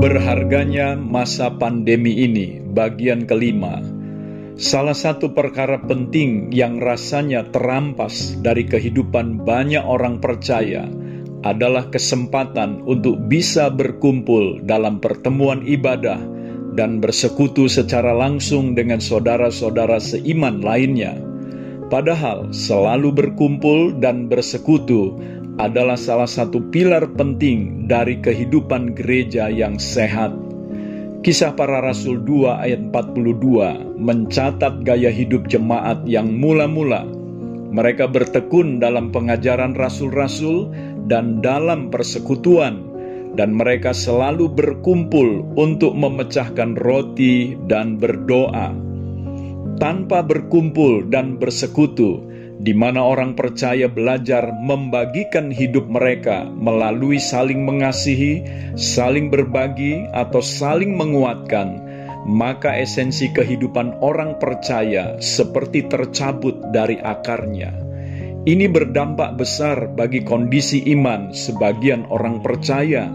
Berharganya masa pandemi ini, bagian kelima. Salah satu perkara penting yang rasanya terampas dari kehidupan banyak orang percaya adalah kesempatan untuk bisa berkumpul dalam pertemuan ibadah dan bersekutu secara langsung dengan saudara-saudara seiman lainnya. Padahal selalu berkumpul dan bersekutu adalah salah satu pilar penting dari kehidupan gereja yang sehat. Kisah para Rasul 2 ayat 42 mencatat gaya hidup jemaat yang mula-mula. Mereka bertekun dalam pengajaran rasul-rasul dan dalam persekutuan, dan mereka selalu berkumpul untuk memecahkan roti dan berdoa. Tanpa berkumpul dan bersekutu, di mana orang percaya belajar membagikan hidup mereka melalui saling mengasihi, saling berbagi, atau saling menguatkan, maka esensi kehidupan orang percaya seperti tercabut dari akarnya. Ini berdampak besar bagi kondisi iman sebagian orang percaya.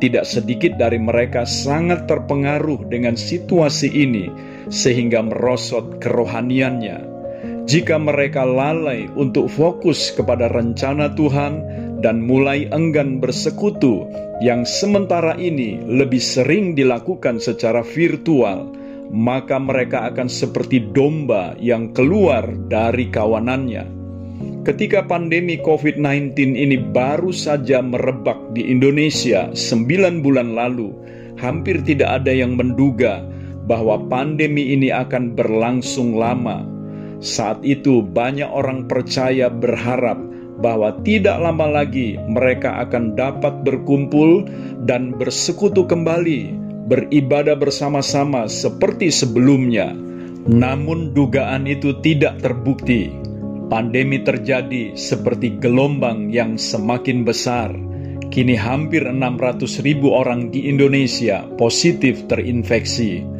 Tidak sedikit dari mereka sangat terpengaruh dengan situasi ini, sehingga merosot kerohaniannya jika mereka lalai untuk fokus kepada rencana Tuhan dan mulai enggan bersekutu, yang sementara ini lebih sering dilakukan secara virtual, maka mereka akan seperti domba yang keluar dari kawanannya. Ketika pandemi COVID-19 ini baru saja merebak di Indonesia sembilan bulan lalu, hampir tidak ada yang menduga bahwa pandemi ini akan berlangsung lama saat itu, banyak orang percaya berharap bahwa tidak lama lagi mereka akan dapat berkumpul dan bersekutu kembali, beribadah bersama-sama seperti sebelumnya. Namun, dugaan itu tidak terbukti. Pandemi terjadi seperti gelombang yang semakin besar. Kini hampir 600 ribu orang di Indonesia positif terinfeksi.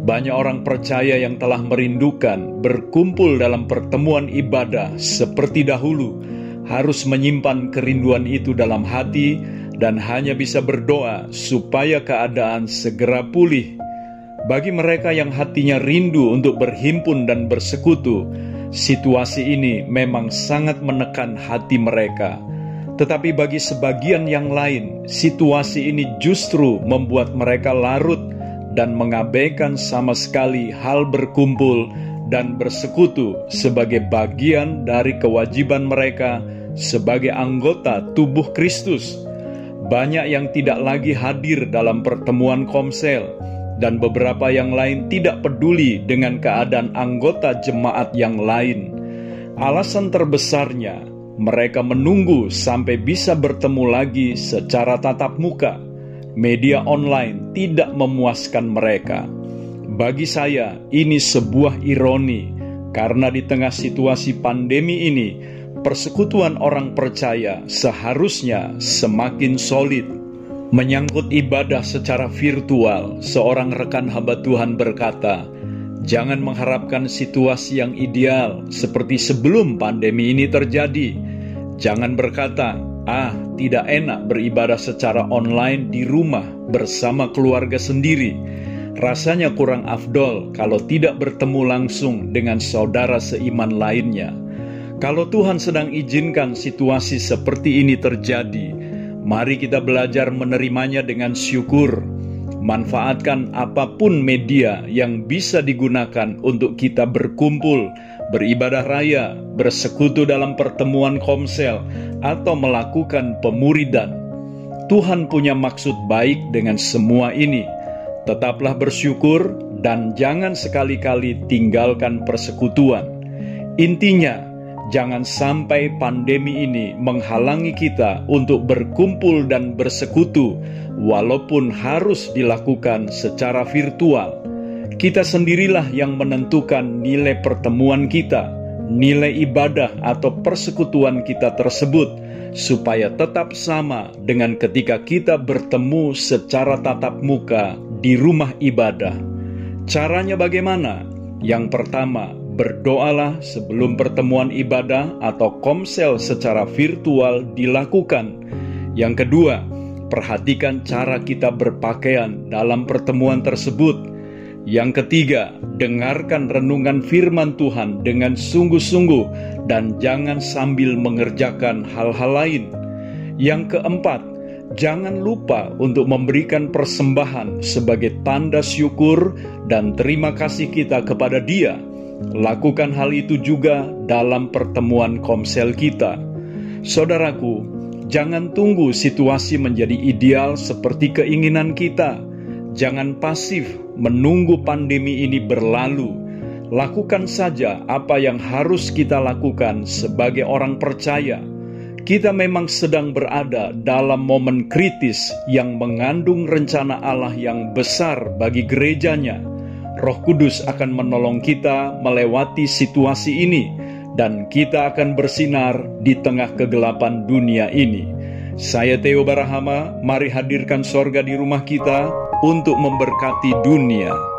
Banyak orang percaya yang telah merindukan berkumpul dalam pertemuan ibadah seperti dahulu, harus menyimpan kerinduan itu dalam hati dan hanya bisa berdoa supaya keadaan segera pulih. Bagi mereka yang hatinya rindu untuk berhimpun dan bersekutu, situasi ini memang sangat menekan hati mereka. Tetapi bagi sebagian yang lain, situasi ini justru membuat mereka larut dan mengabaikan sama sekali hal berkumpul dan bersekutu sebagai bagian dari kewajiban mereka sebagai anggota tubuh Kristus. Banyak yang tidak lagi hadir dalam pertemuan komsel, dan beberapa yang lain tidak peduli dengan keadaan anggota jemaat yang lain. Alasan terbesarnya, mereka menunggu sampai bisa bertemu lagi secara tatap muka media online tidak memuaskan mereka. Bagi saya, ini sebuah ironi karena di tengah situasi pandemi ini, persekutuan orang percaya seharusnya semakin solid. Menyangkut ibadah secara virtual, seorang rekan hamba Tuhan berkata, "Jangan mengharapkan situasi yang ideal seperti sebelum pandemi ini terjadi. Jangan berkata, Ah, tidak enak beribadah secara online di rumah bersama keluarga sendiri. Rasanya kurang afdol kalau tidak bertemu langsung dengan saudara seiman lainnya. Kalau Tuhan sedang izinkan situasi seperti ini terjadi, mari kita belajar menerimanya dengan syukur. Manfaatkan apa pun media yang bisa digunakan untuk kita berkumpul beribadah raya, bersekutu dalam pertemuan komsel, atau melakukan pemuridan. Tuhan punya maksud baik dengan semua ini. Tetaplah bersyukur dan jangan sekali-kali tinggalkan persekutuan. Intinya, jangan sampai pandemi ini menghalangi kita untuk berkumpul dan bersekutu, walaupun harus dilakukan secara virtual kita sendirilah yang menentukan nilai pertemuan kita, nilai ibadah atau persekutuan kita tersebut, supaya tetap sama dengan ketika kita bertemu secara tatap muka di rumah ibadah. Caranya bagaimana? Yang pertama, berdoalah sebelum pertemuan ibadah atau komsel secara virtual dilakukan. Yang kedua, perhatikan cara kita berpakaian dalam pertemuan tersebut. Yang ketiga, dengarkan renungan firman Tuhan dengan sungguh-sungguh dan jangan sambil mengerjakan hal-hal lain. Yang keempat, jangan lupa untuk memberikan persembahan sebagai tanda syukur dan terima kasih kita kepada Dia. Lakukan hal itu juga dalam pertemuan komsel kita. Saudaraku, jangan tunggu situasi menjadi ideal seperti keinginan kita. Jangan pasif menunggu pandemi ini berlalu. Lakukan saja apa yang harus kita lakukan sebagai orang percaya kita memang sedang berada dalam momen kritis yang mengandung rencana Allah yang besar bagi gerejanya. Roh Kudus akan menolong kita melewati situasi ini, dan kita akan bersinar di tengah kegelapan dunia ini. Saya Theo Barahama, mari hadirkan sorga di rumah kita untuk memberkati dunia.